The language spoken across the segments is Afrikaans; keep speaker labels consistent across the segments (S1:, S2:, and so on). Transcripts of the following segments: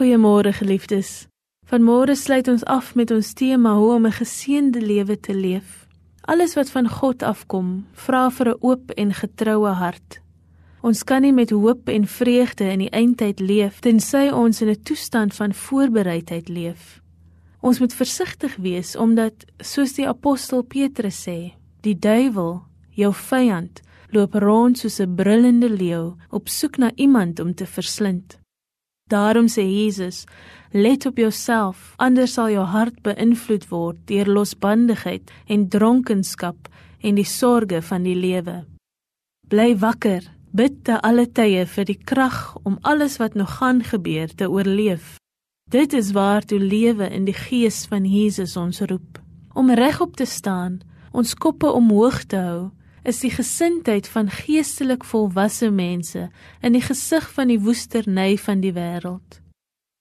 S1: Goeiemôre geliefdes. Vanmôre sluit ons af met ons tema hoe om 'n geseënde lewe te leef. Alles wat van God afkom, vra vir 'n oop en getroue hart. Ons kan nie met hoop en vreugde in die eindtyd leef tensy ons in 'n toestand van voorbereidheid leef. Ons moet versigtig wees omdat soos die apostel Petrus sê, die duiwel, jou vyand, loop rond soos 'n brullende leeu op soek na iemand om te verslind. Daarom sê Jesus: Let op jouself, anders sal jou hart beïnvloed word deur losbandigheid en dronkenskap en die sorges van die lewe. Bly wakker, bid te alle tye vir die krag om alles wat nog gaan gebeur te oorleef. Dit is waar toe lewe in die gees van Jesus ons roep. Om regop te staan, ons koppe omhoog te hou is die gesindheid van geestelik volwasse mense in die gesig van die woesterny van die wêreld.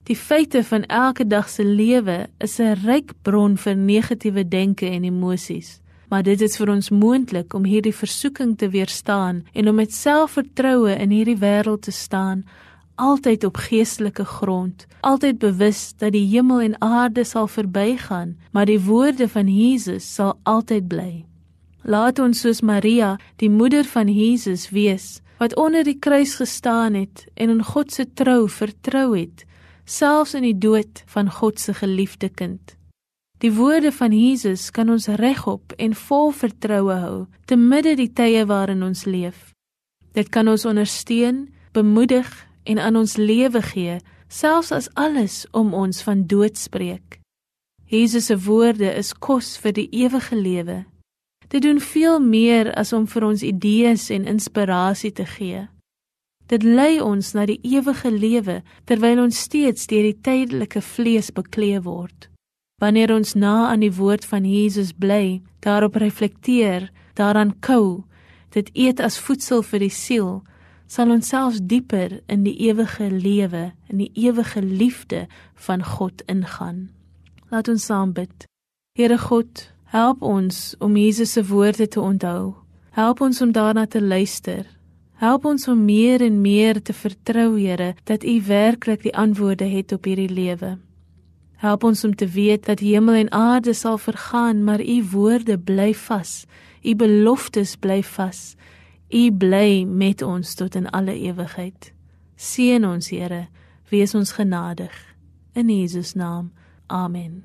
S1: Die feite van elke dag se lewe is 'n ryk bron vir negatiewe denke en emosies, maar dit is vir ons moontlik om hierdie versoeking te weerstaan en om met selfvertroue in hierdie wêreld te staan, altyd op geestelike grond, altyd bewus dat die hemel en aarde sal verbygaan, maar die woorde van Jesus sal altyd bly. Laat ons soos Maria, die moeder van Jesus wees, wat onder die kruis gestaan het en in God se trou vertrou het, selfs in die dood van God se geliefde kind. Die woorde van Jesus kan ons regop en vol vertroue hou te midde die tye waarin ons leef. Dit kan ons ondersteun, bemoedig en aan ons lewe gee, selfs as alles om ons van dood spreek. Jesus se woorde is kos vir die ewige lewe Dit doen veel meer as om vir ons idees en inspirasie te gee. Dit lei ons na die ewige lewe terwyl ons steeds deur die tydelike vlees bekleë word. Wanneer ons na aan die woord van Jesus bly, daarop reflekteer, daaraan kou, dit eet as voedsel vir die siel, sal ons selfs dieper in die ewige lewe, in die ewige liefde van God ingaan. Laat ons saam bid. Here God, Help ons om Jesus se woorde te onthou. Help ons om daarna te luister. Help ons om meer en meer te vertrou, Here, dat U werklik die antwoorde het op hierdie lewe. Help ons om te weet dat hemel en aarde sal vergaan, maar U woorde bly vas. U beloftes bly vas. U bly met ons tot in alle ewigheid. Seën ons, Here, wees ons genadig. In Jesus naam. Amen.